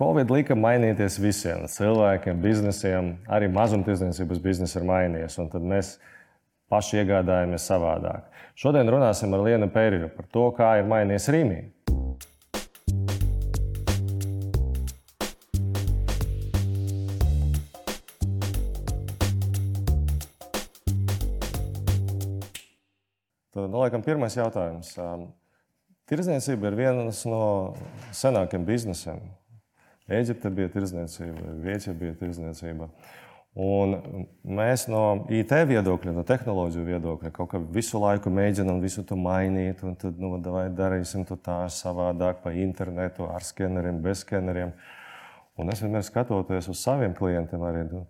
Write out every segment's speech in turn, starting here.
Covid lika mainīties visiem cilvēkiem, biznesiem, arī mazumtirdzniecības biznesa ir mainījies. Tad mēs paši iegādājamies savādāk. Šodien runāsim ar Lienu Pēriņu par to, kā ir mainījies Rīgā. Tad, nu, laikam, pirmais jautājums. Tirzniecība ir viens no senākajiem biznesiem. Eģipte bija tirzniecība, Grieķija bija tirzniecība. Un mēs no IT viedokļa, no tehnoloģiju viedokļa, kaut kā visu laiku mēģinām visu to mainīt. Tad, nu, vai darīsim to tā savādāk, pa internetu, ar skeneriem, bez skeneriem. Un es vienmēr skatoties uz saviem klientiem, arī nu,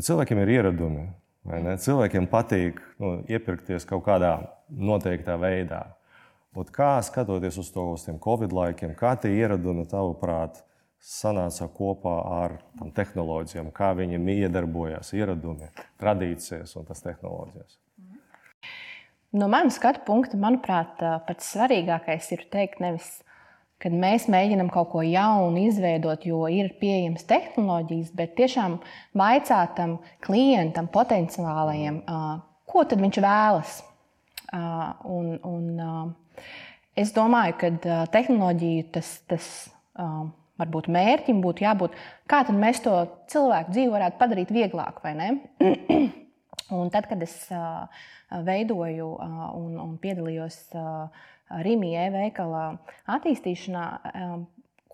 cilvēkiem ir ieradumi. Cilvēkiem patīk nu, iepirkties kaut kādā noteiktā veidā. Un kā skatoties uz to uz tiem Covid laikiem, kā tie ieradumi, tavuprāt, sanāca kopā ar tam tehnoloģijām, kā viņiem iedarbojās ieradumi, tradīcijas un tas tehnoloģijas? No manas skatu punkta, manuprāt, pats svarīgākais ir teikt, nevis kad mēs mēģinām kaut ko jaunu izveidot, jo ir pieejamas tehnoloģijas, bet tiešām vaicāt tam klientam, potenciālajiem, ko tad viņš vēlas. Un, un, es domāju, ka tehnoloģiju tas, tas varbūt mērķim būtu jābūt, kā mēs to cilvēku dzīvi varētu padarīt vieglāku. un tad, kad es veidoju un, un piedalījos Rīgā e-veikala attīstīšanā,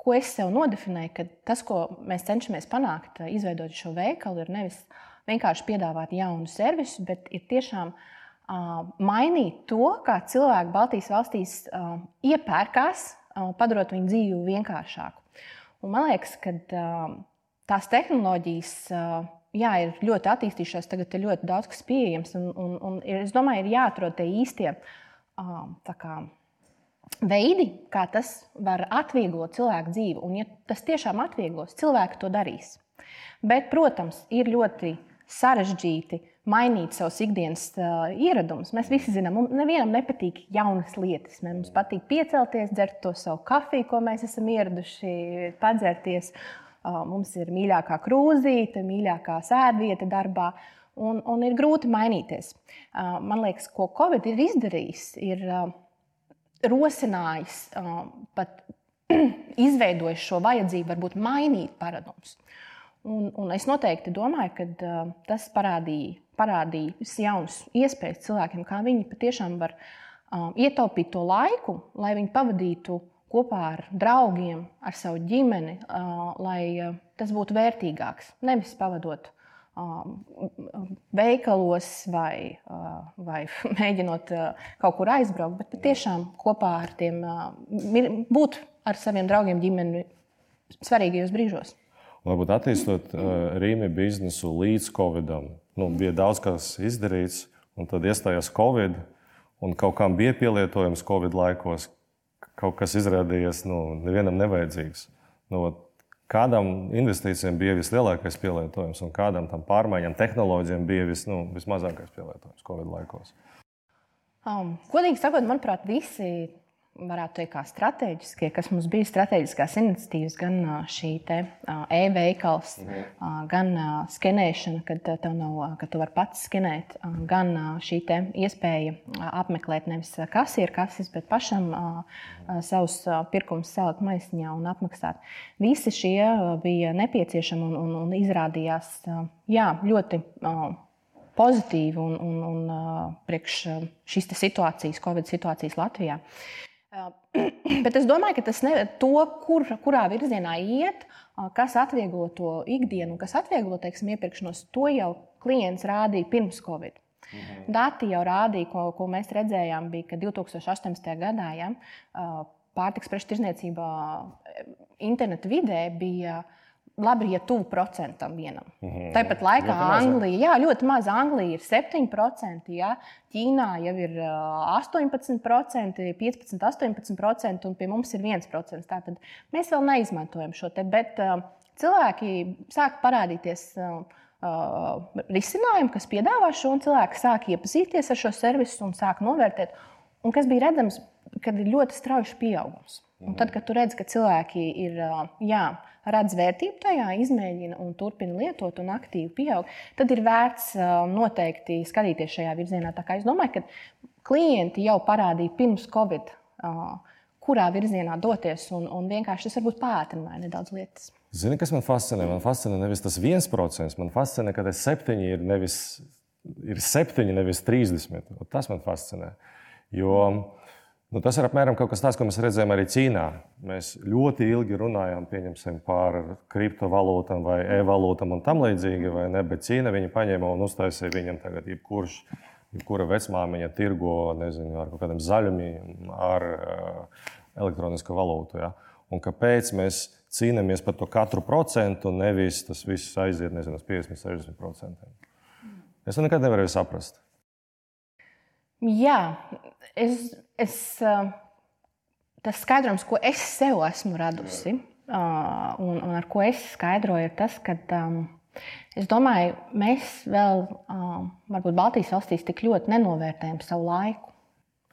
ko es sev nodefinēju, ka tas, ko mēs cenšamies panākt, izveidot šo veikalu, ir nevis vienkārši piedāvāt jaunu servisu, bet ir tiešām uh, mainīt to, kā cilvēki Baltijas valstīs uh, iepērkās, uh, padarot viņu dzīvi vienkāršāku. Un man liekas, ka uh, tās tehnoloģijas uh, jā, ir ļoti attīstījušās, tagad ir ļoti daudz kas pieejams. Un, un, un es domāju, ir jāatrod tie īstie uh, kā, veidi, kā tas var atvieglot cilvēku dzīvi. Un, ja tas tiešām atvieglos, cilvēki to darīs. Bet, protams, ir ļoti sarežģīti mainīt savus ikdienas uh, ieradumus. Mēs visi zinām, ka nevienam nepatīk jaunas lietas. Mums patīk piecelties, dzert to savu kafiju, ko mēs esam ieraduši padzerties. Uh, mums ir mīļākā krūzīte, mīļākā sēdvieta darbā. Un, un ir grūti mainīties. Uh, man liekas, ko Covid ir izdarījis, ir uh, rosinājis uh, pat izveidojis šo vajadzību, varbūt mainīt paradumus. Un, un es noteikti domāju, ka uh, tas parādīja, parādījis jaunas iespējas cilvēkiem, kā viņi patiešām var uh, ietaupīt to laiku, lai viņi pavadītu kopā ar draugiem, ar savu ģimeni, uh, lai uh, tas būtu vērtīgāks. Nevis pavadot veikalos vai, vai mēģinot kaut kur aizbraukt, bet tiešām kopā ar tiem būt ar saviem draugiem, ģimeni svarīgajos brīžos. Varbūt attīstot Rīgas biznesu līdz Covidam, nu, bija daudz kas izdarīts, un tad iestājās Covid, un kaut kam bija pielietojams Covid laikos. Kaut kas izrādījās nu, nevienam nevajadzīgs. Nu, kādām investīcijām bija vislielākais pielietojums un kādām tam pārmaiņām, tehnoloģijām bija vis, nu, vismazākais pielietojums Covid laikos? Um, godīgi sakot, manuprāt, visi varētu teikt, kā strateģiskie, kas mums bija strateģiskās iniciatīvas, gan šī e-veikals, mhm. gan skenēšana, kad tev nav, ka tu vari pats skenēt, gan šī iespēja apmeklēt nevis kasieru kases, bet pašam savus pirkumus salikt maisiņā un apmaksāt. Visi šie bija nepieciešami un, un, un izrādījās jā, ļoti pozitīvi un, un, un priekš šīs situācijas, Covid situācijas Latvijā. Bet es domāju, ka tas ir to, kur, kurā virzienā iet, kas atvieglo to ikdienu, kas atvieglo teiksim, iepirkšanos. To jau klients rādīja pirms Covid. Mhm. Dati jau rādīja, ko, ko mēs redzējām, bija, ka 2018. gadā ja, pārtiks preču tirzniecībā internetu vidē bija labi, ja tuvu procentam vienam. Mm -hmm. Tāpat laikā ļoti Anglija, jā, ļoti maz. Anglija ir 7%, jā, Ķīnā jau ir 18%, 15, 18%, un pie mums ir 1%. Tātad mēs vēl neizmantojam šo te, bet uh, cilvēki sāk parādīties. Uh, Uh, risinājumu, kas piedāvā šo, un cilvēki sāk iepazīties ar šo servisu un sāk novērtēt. Un kas bija redzams, kad ir ļoti strauji pieaugums. Un tad, kad tu redz, ka cilvēki ir, jā, redz vērtību tajā, izmēģina un turpina lietot un aktīvi pieaug, tad ir vērts noteikti skatīties šajā virzienā. Es domāju, ka klienti jau parādīja pirms Covid, kurā virzienā doties, un, un vienkārši tas varbūt pātrināja nedaudz lietas. Zini, kas man fascinē? Man fascinē nevis tas viens procents, man fascinē, ka tas septiņi ir nevis, ir septiņi, nevis trīsdesmit. Tas man fascinē. Jo, mm Nu, tas ir apmēram tāds, ko mēs redzējām arī Ķīnā. Mēs ļoti ilgi runājām par kriptovalūtām vai e-valūtām un tam līdzīgi, ne, bet Ķīna viņa paņēma un uztaisīja viņam tagad jebkurš. Jebkura vecmāmiņa tirgo nezinu, ar kaut kādiem zaļumiem, ar uh, elektronisko valūtu. Ja? Un kāpēc mēs cīnāmies par to katru procentu, nevis tas viss aiziet nezinu, uz 50, 60%? Es to nekad nevarēju saprast. Jā, es, es, tas skaidrojums, ko es sev esmu radusi un, un ar ko es skaidroju, ir tas, ka um, es domāju, mēs vēl, um, varbūt Baltijas valstīs, tik ļoti nenovērtējam savu laiku.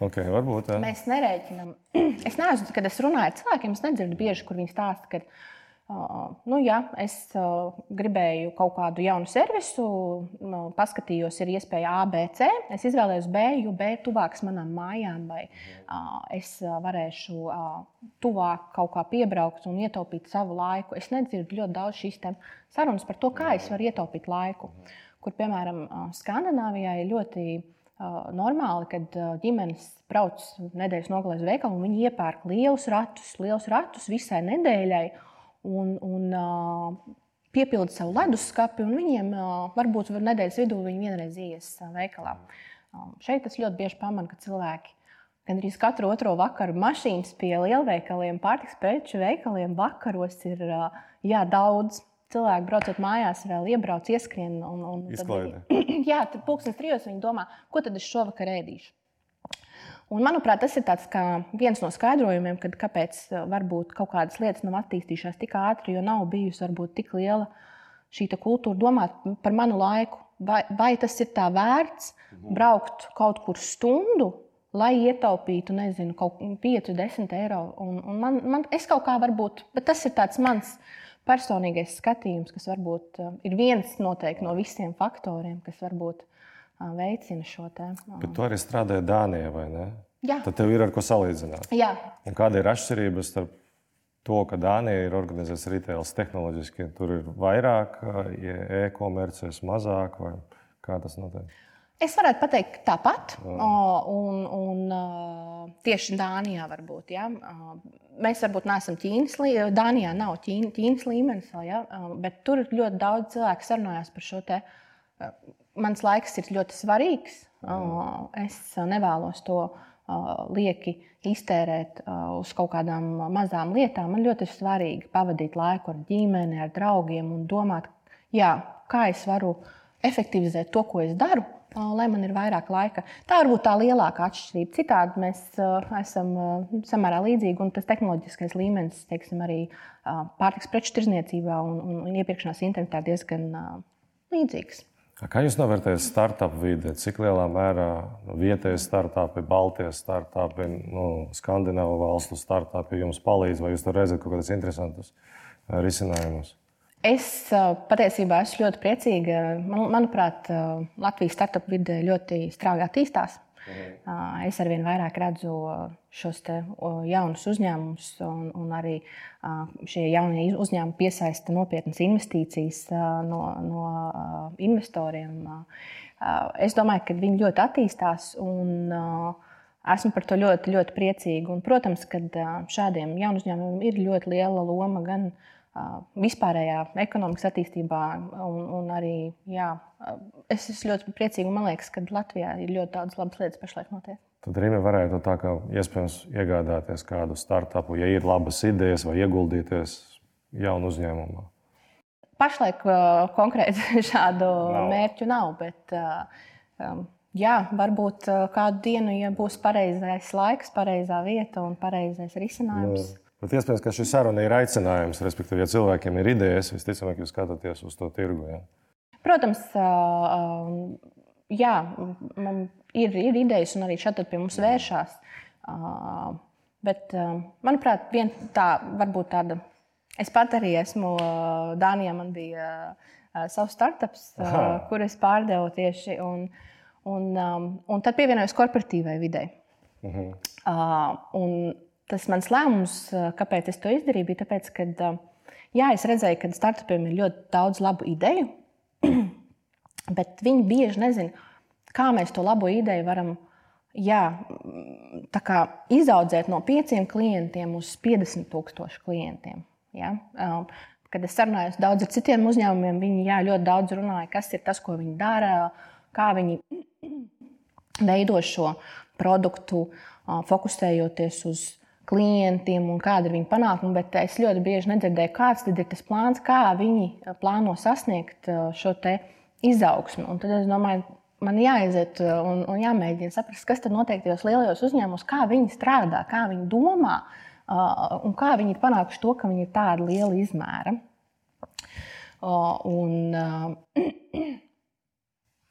Okay, varbūt, jā. Mēs nerēķinām. Es neesmu, kad es runāju ar cilvēkiem, es nedzirdu bieži, kur viņi stāsta, ka Uh, nu, ja es gribēju kaut kādu jaunu servisu, paskatījos, ir iespēja A, B, C. Es izvēlējos B, jo B ir tuvāks manām mājām, vai es varēšu tuvāk kaut kā piebraukt un ietaupīt savu laiku. Es nedzirdu ļoti daudz šīs sarunas par to, kā es varu ietaupīt laiku. Kur, piemēram, Skandināvijā ir ļoti normāli, kad ģimenes brauc nedēļas nogalē uz veikalu un viņi iepērk lielus ratus, lielus ratus visai nedēļai un, un piepilda savu leduskapi, un viņiem varbūt nedēļas vidū viņi vienreiz ies veikalā. Šeit es ļoti bieži pamanu, ka cilvēki gandrīz katru otro vakaru mašīnas pie lielveikaliem, pārtiks preču veikaliem vakaros ir jā, daudz. Cilvēki braucot mājās, vēl iebrauc, ieskrien. Un, un tad, jā, tad pūkstens trijos viņi domā, ko tad es šovakar ēdīšu. Un, manuprāt, tas ir viens no skaidrojumiem, kad, kāpēc eh, varbūt kaut kādas lietas nav attīstījušās tik ātri, jo nav bijusi varbūt tik liela šī kultūra domāt par manu laiku. Vai, vai tas ir tā vērts mhm. braukt kaut kur stundu, lai ietaupītu, nezinu, kaut 5, 10 eiro. Un, un man, man, es kaut kā varbūt, bet tas ir mans personīgais skatījums, kas varbūt eh, ir viens noteikti no visiem faktoriem, kas varbūt ir veicina šo te. Bet tu arī strādāji Dānijā, vai ne? Jā. Tad tev ir ar ko salīdzināt. Jā. Un kāda ir atšķirība starp to, ka Dānija ir organizēta retails tehnoloģiski, tur ir vairāk e-komerces, mazāk, vai kā tas notiek? Es varētu pateikt, tāpat. Un, un, tieši Dānijā varbūt. Ja? Mēs varbūt neesam Ķīnas līmenī. Dānijā nav Ķīna, Ķīnas līmenis, ja? bet tur ļoti daudz cilvēku sarunājās par šo te mans laiks ir ļoti svarīgs. Es nevēlos to lieki iztērēt uz kaut kādām mazām lietām. Man ļoti svarīgi pavadīt laiku ar ģimeni, ar draugiem un domāt, jā, kā es varu efektivizēt to, ko es daru, lai man ir vairāk laika. Tā varbūt tā lielākā atšķirība. Citādi mēs esam samērā līdzīgi, un tas tehnoloģiskais līmenis, teiksim, arī pārtiks preču tirzniecībā un, un iepirkšanās internetā diezgan līdzīgs. Kā jūs novērtējat startup vidi? Cik lielā mērā vietējais startupi, Baltijas startupi, nu, Skandināvu valstu startupi jums palīdz, vai jūs tur redzat kaut kādus interesantus uh, risinājumus? Es uh, patiesībā esmu ļoti priecīga. Man, manuprāt, uh, Latvijas startup vide ļoti strauji attīstās. Mhm. Es arvien vairāk redzu šos jaunus uzņēmumus, un, un arī šie jaunie uzņēmumi piesaista nopietnas investīcijas no, no investoriem. Es domāju, ka viņi ļoti attīstās. Un, Esmu par to ļoti, ļoti priecīga. Un, protams, ka šādiem jaunu uzņēmumiem ir ļoti liela loma gan uh, vispārējā ekonomikas attīstībā. Un, un arī, jā, es esmu ļoti priecīga. Man liekas, ka Latvijā ir ļoti daudz labas lietas pašlaik notiek. Tad Rīgā varētu tā kā iespējams iegādāties kādu startupu, ja ir labas idejas, vai ieguldīties jaunu uzņēmumā. Pašlaik uh, konkrēti šādu nav. mērķu nav, bet uh, um, jā, varbūt uh, kādu dienu, ja būs pareizais laiks, pareizā vieta un pareizais risinājums. No. Bet iespējams, ka šī saruna ir aicinājums, respektīvi, ja cilvēkiem ir idejas, visticamāk, jūs skatāties uz to tirgu. Ja? Protams, jā, man ir, ir idejas, un arī šeit pie mums vēršās. Bet, manuprāt, viena tā varbūt tāda. Es pat arī esmu Dānijā, man bija savs startups, Aha. kur es pārdevu tieši. Un, un, un tad pievienojos korporatīvai videi. Uh -huh. uh, tas mans lēmums, kāpēc es to izdarīju, bija tas, ka jā, es redzēju, ka startupiem ir ļoti daudz labu ideju, bet viņi bieži nezina, kā mēs to labo ideju varam jā, izaudzēt no pieciem klientiem uz 50 tūkstošu klientiem. Ja? Um, kad es sarunājos daudz ar citiem uzņēmumiem, viņi jā, ļoti daudz runāja, kas ir tas, ko viņi dara, kā viņi veido šo produktu, fokusējoties uz klientiem un kāda ir viņa panākuma, bet es ļoti bieži nedzirdēju, kāds ir tas plāns, kā viņi plāno sasniegt šo izaugsmu. Un tad es domāju, man jāiziet un, un jāmēģina saprast, kas tad notiek tajos lielajos uzņēmumos, kā viņi strādā, kā viņi domā un kā viņi ir panākuši to, ka viņi ir tāda liela izmēra. Un,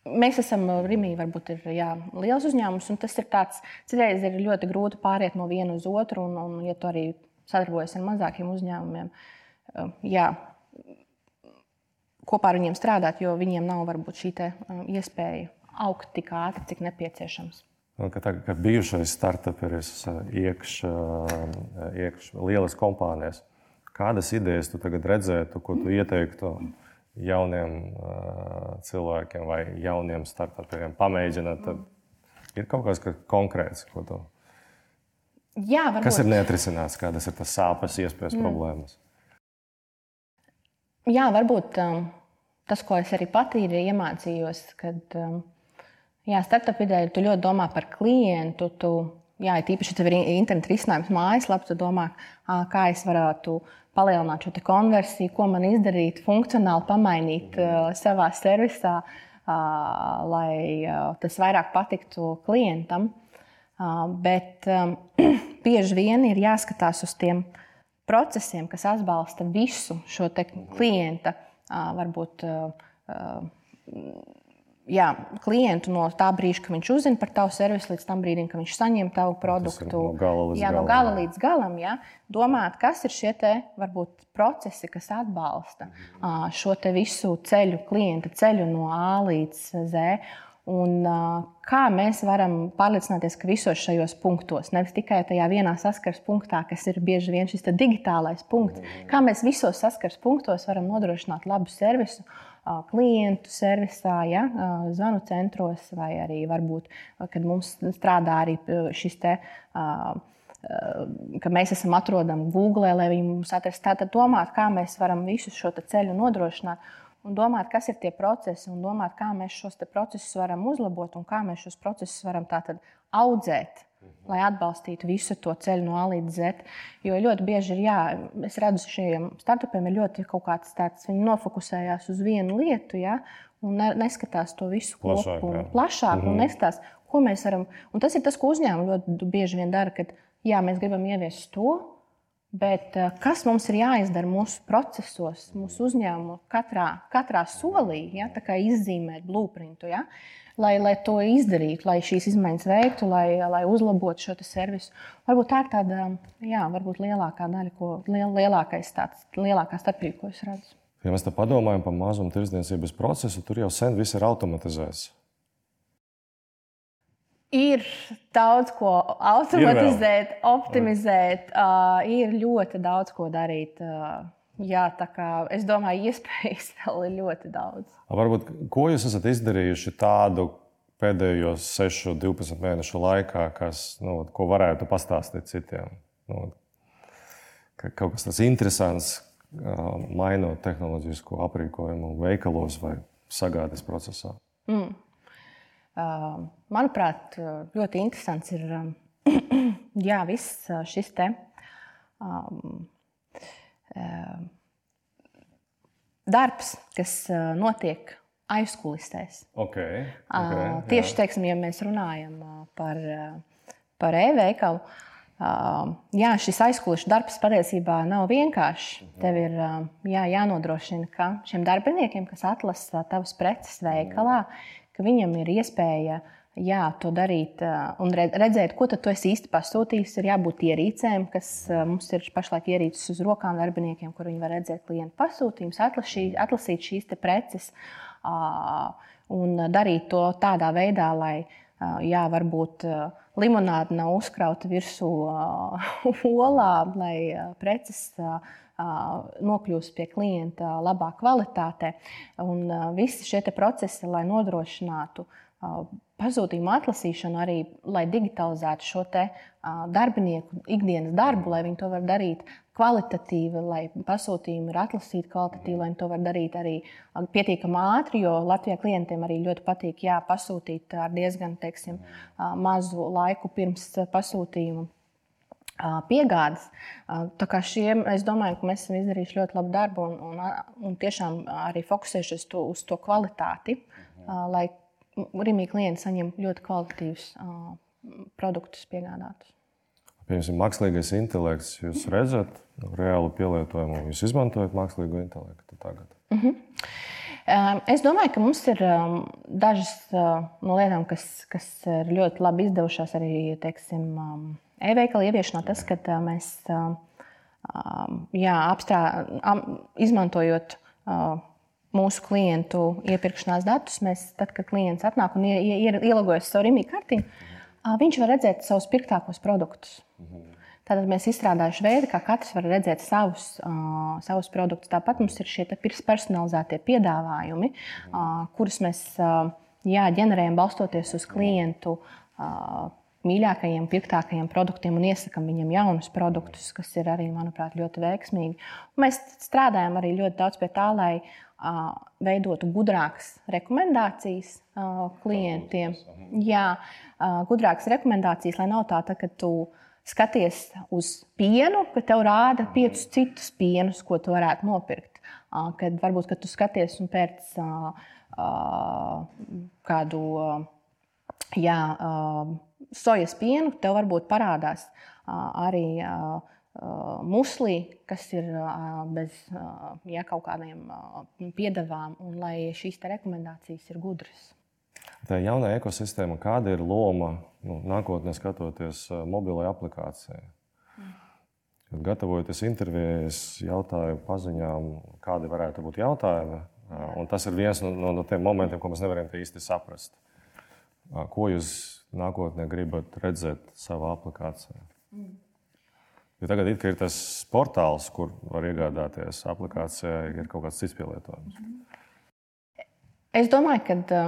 Mēs esam Rimī, varbūt ir jā, liels uzņēmums, un tas ir tāds, citreiz ir ļoti grūti pāriet no viena uz otru, un, un ja tu arī sadarbojies ar mazākiem uzņēmumiem, jā, kopā ar viņiem strādāt, jo viņiem nav varbūt šī iespēja augt tik ātri, cik nepieciešams. Ka tā, ka bijušais startuperis iekšā iekš lielas kompānijas, kādas idejas tu tagad redzētu, ko tu ieteiktu? Jauniem uh, cilvēkiem vai jauniem startupiem pamēģināt, tad ir kaut kas konkrēts, ko tu. Jā, varbūt. Kas ir neatrisināts, kādas ir tas sāpes, iespējas, mm. problēmas? Jā, varbūt um, tas, ko es arī pati iemācījos, kad um, jā, startup vidē tu ļoti domā par klientu. Tu, jā, tīpaši, ja tev ir interneta risinājums mājaslapā, tu domā, kā es varētu palielināt šo konversiju, ko man izdarīt, funkcionāli pamainīt savā servisā, lai tas vairāk patiktu klientam. Bet bieži vien ir jāskatās uz tiem procesiem, kas atbalsta visu šo klienta, varbūt. Jā, klientu no tā brīža, kad viņš uzzina par tavu servisu, līdz tam brīdim, kad viņš saņem tavu produktu. No gala līdz, jā, galam. no gala līdz galam. Jā. Domāt, kas ir šie te, varbūt, procesi, kas atbalsta mm. šo visu ceļu, klienta ceļu no A līdz Z. Un, kā mēs varam pārliecināties, ka visos šajos punktos, nevis tikai tajā vienā saskares punktā, kas ir bieži vien šis digitālais punkts, kā mēs visos saskares punktos varam nodrošināt labu servisu klientu servisā, ja, zvanu centros, vai arī varbūt, kad mums strādā arī šis te. Ka mēs esam atrodami Google, lai viņi mums atrastu. Tātad domāt, kā mēs varam visu šo ceļu nodrošināt, un domāt, kas ir tie procesi, un domāt, kā mēs šos procesus varam uzlabot, un kā mēs šos procesus varam audzēt lai atbalstītu visu to ceļu no A līdz Z. Jo ļoti bieži ir, jā, es redzu, šiem startupiem ir ļoti kaut kāds tāds, viņi nofokusējās uz vienu lietu, jā, un neskatās to visu plašāk, kopu, un plašāk, mm -hmm. un mhm. neskatās, ko mēs varam. Un tas ir tas, ko uzņēmumi ļoti bieži vien dara, kad jā, mēs gribam ieviest to. Bet eh, kas mums ir jāizdara mūsu procesos, mūsu uzņēmumā, katrā, katrā solī, ja, izzīmēt blueprintu? Ja? lai, lai to izdarītu, lai šīs izmaiņas veiktu, lai, lai uzlabotu šo servisu. Varbūt tā ir tāda jā, lielākā daļa, ko, liel, lielākais tāds, lielākā starpība, ko es redzu. Ja mēs padomājam par mazumu tirdzniecības procesu, tur jau sen viss ir automatizēts. Ir daudz ko automatizēt, ir optimizēt, uh, ir ļoti daudz ko darīt. Uh, Jā, tā kā es domāju, iespējas vēl ir ļoti daudz. Varbūt, ko jūs esat izdarījuši tādu pēdējos 6, 12 mēnešu laikā, kas, nu, ko varētu pastāstīt citiem? Nu, kaut kas tāds interesants, mainot tehnoloģisko aprīkojumu veikalos vai sagādes procesā. Mm. Manuprāt, ļoti interesants ir jā, viss šis te. Darbs, kas notiek aizkulisēs. Okay, okay, Tieši teiksim, ja mēs runājam par, par e-veikalu, jā, šis aizkulisēs darbs patiesībā nav vienkāršs. Mhm. Tev ir jā, jānodrošina, ka šiem darbiniekiem, kas atlasa tavas preces veikalā, ka viņam ir iespēja jā, to darīt un redzēt, ko tu īsti pasūtījis. Ir jābūt ierīcēm, kas mums ir pašlaik ierīces uz rokām darbiniekiem, kur viņi var redzēt klientu pasūtījumus, atlasīt šīs preces un darīt to tādā veidā, lai jā, varbūt limonāde nav uzkrauta virsū olā, lai preces nokļūst pie klienta labā kvalitātē. Un visi šie procesi, lai nodrošinātu pasūtījumu atlasīšanu, arī lai digitalizētu šo darbinieku ikdienas darbu, lai viņi to var darīt kvalitatīvi, lai pasūtījumi ir atlasīti kvalitatīvi, lai to var darīt arī pietiekami ātri, jo Latvijā klientiem arī ļoti patīk jā, pasūtīt ar diezgan teiksim, mazu laiku pirms pasūtījuma piegādes. Tā kā šiem, es domāju, ka mēs esam izdarījuši ļoti labu darbu un, un, un tiešām arī fokusējušies to, uz to kvalitāti, lai Rimī klienti saņem ļoti kvalitatīvus produktus piegādātus. Piemēram, mākslīgais intelekts. Jūs redzat reālu pielietojumu, jūs izmantojat mākslīgo intelektu tagad. Uh mhm. -huh. Es domāju, ka mums ir dažas no lietām, kas, kas ir ļoti labi izdevušās arī teiksim, e-veikala ieviešanā. Tas, ka mēs jā, apstrā, izmantojot mūsu klientu iepirkšanās datus, mēs, tad, kad klients atnāk un ielūgojas savu rīmī kartiņu, viņš var redzēt savus pirktākos produktus. Tātad mēs izstrādājuši veidu, kā katrs var redzēt savus, uh, savus produktus. Tāpat mums ir šie personalizētie piedāvājumi, uh, kurus mēs uh, jā, ģenerējam balstoties uz klientu uh, mīļākajiem, pirktākajiem produktiem un iesakām viņiem jaunus produktus, kas ir arī, manuprāt, ļoti veiksmīgi. Un mēs strādājam arī ļoti daudz pie tā, lai uh, veidotu gudrākas rekomendācijas uh, klientiem. Jā, uh, gudrākas rekomendācijas, lai nav tā, tā ka tu skaties uz pienu, ka tev rāda piecus citus pienus, ko tu varētu nopirkt. Uh, kad varbūt kad tu skaties un pēc uh, uh, kādu. Uh, jā, sojas pienu, tev varbūt parādās arī muslī, kas ir bez ja, kaut kādiem piedevām, un lai šīs rekomendācijas ir gudras. Tā jaunā ekosistēma, kāda ir loma nu, nākotnē, skatoties mobilai aplikācijai? Kad gatavojoties intervijai, es jautāju paziņām, kādi varētu būt jautājumi. Un tas ir viens no, no, no tiem momentiem, ko mēs nevaram īsti saprast. Ko jūs nākotnē gribat redzēt savā aplikācijā? Mm. Jo tagad ir tas portāls, kur var iegādāties aplikācijā, ir kaut kāds cits pielietojums. Es domāju, ka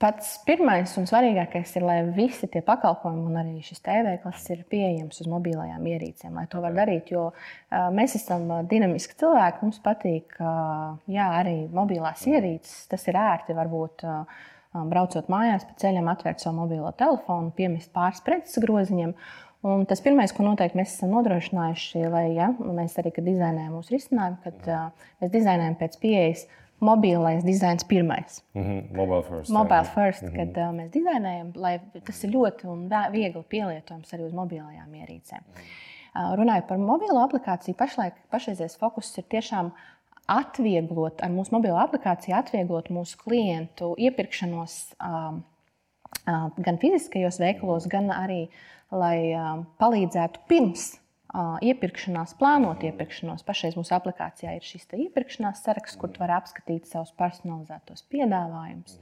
pats pirmais un svarīgākais ir, lai visi tie pakalpojumi un arī šis tēveikls ir pieejams uz mobilajām ierīcēm, lai to var darīt. Jo mēs esam dinamiski cilvēki, mums patīk jā, arī mobilās ierīces, tas ir ērti varbūt. Uh, braucot mājās pa ceļam, atvērt savu mobilo telefonu, piemest pāris preces groziņiem. Un tas pirmais, ko noteikti mēs esam nodrošinājuši, lai ja, mēs arī, dizainējam mūsu risinājumu, kad uh, mēs dizainējam pēc pieejas, mobilais dizains pirmais. Mm -hmm. Mobile first. Mobile first, mm -hmm. kad uh, mēs dizainējam, lai tas ir ļoti viegli pielietojams arī uz mobilajām ierīcēm. -hmm. uh, runājot par mobilo aplikāciju, pašlaik pašreizējais fokus ir tiešām atvieglot ar mūsu mobilo aplikāciju, atvieglot mūsu klientu iepirkšanos um, gan fiziskajos veikalos, gan arī, lai um, palīdzētu pirms uh, iepirkšanās, plānot iepirkšanos. Pašreiz mūsu aplikācijā ir šis iepirkšanās saraksts, kur var apskatīt savus personalizētos piedāvājumus.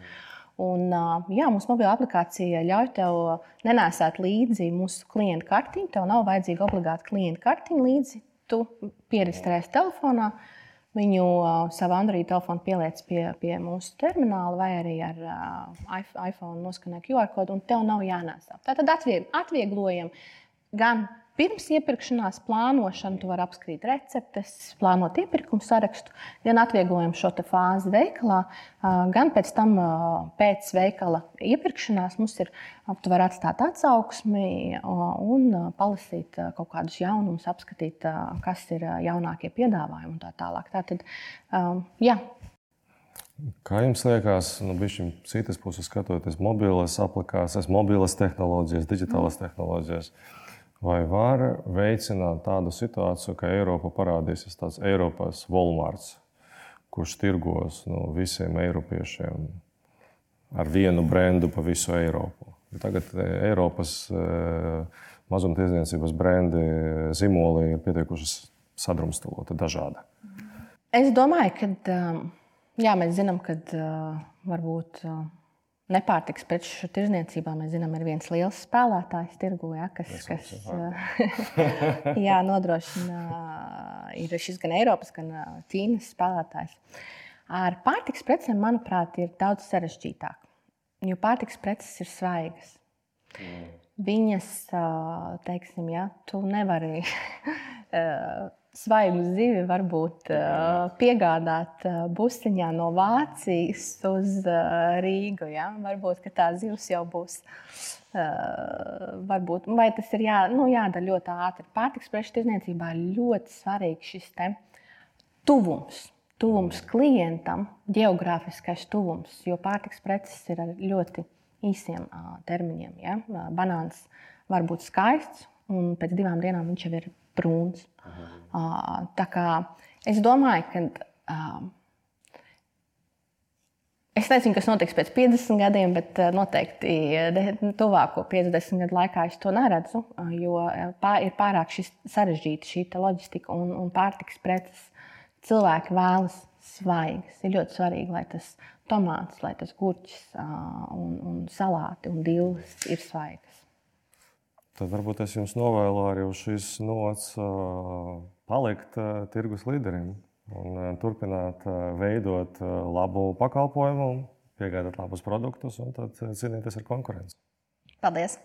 Un, jā, mūsu mobilā aplikācija ļauj tev nenēsāt līdzi mūsu klienta kartiņu. Tev nav vajadzīga obligāta klienta kartiņa līdzi. Tu pierakstējies telefonā, uh, viņu uh, savu Android telefonu pieliec pie, pie mūsu termināla vai arī ar uh, iPhone noskanē QR kodu, un tev nav jānēsā. Tātad atvieglojam gan pirms iepirkšanās plānošanu, tu vari apskatīt receptes, plānot iepirkumu sarakstu, gan atvieglojam šo fāzi veikalā, gan pēc tam pēc veikala iepirkšanās mums ir, tu vari atstāt atsauksmi un palasīt kaut kādus jaunumus, apskatīt, kas ir jaunākie piedāvājumi un tā tālāk. Tātad, jā. Kā jums liekas, no nu, citas puses skatoties, mobilas aplikācijas, mobilas tehnoloģijas, digitālās tehnoloģijas? Vai var veicināt tādu situāciju, ka Eiropa parādīsies tāds Eiropas Walmarts, kurš tirgos nu, visiem eiropiešiem ar vienu brendu pa visu Eiropu. Tagad Eiropas mazumtirdzniecības brendi, zīmoli ir pietiekuši sadrumstaloti, dažādi. Es domāju, ka jā, mēs zinām, ka varbūt nepārtiks preču tirzniecībā mēs zinām, ir viens liels spēlētājs tirgu, ja, kas, kas jā, nodrošina, ir šis gan Eiropas, gan Ķīnas spēlētājs. Ar pārtiks precēm, manuprāt, ir daudz sarežģītāk, jo pārtiks preces ir svaigas. Mm. Viņas, teiksim, ja, tu nevari svaigu zivi varbūt piegādāt busiņā no Vācijas uz Rīgu. Ja? Varbūt tā zivs jau būs. Varbūt, vai tas ir jā, nu, jādara ļoti ātri. Pārtiks preču tirdzniecībā ļoti svarīgs šis tuvums. Tuvums klientam, geogrāfiskais tuvums, jo pārtiks preces ir ar ļoti īsiem termiņiem. Ja? Banāns var būt skaists, un pēc divām dienām viņš jau ir brūns. Uh, tā kā es domāju, ka. Uh, Es nezinu, kas notiks pēc 50 gadiem, bet noteikti tuvāko 50 gadu laikā es to neredzu. Jo ir pārāk sarežģīta šī loģistika un, un pārtiks preces. Cilvēki vēlas svaigas. Ir ļoti svarīgi, lai tas tomāts, lai tas gurķis un, un salāti un dīles ir svaigas. Tad varbūt es jums novēlu arī uz šīs nots palikt tirgus līderim un turpināt veidot labu pakalpojumu, piegādāt labus produktus un tad cīnīties ar konkurenci. Paldies!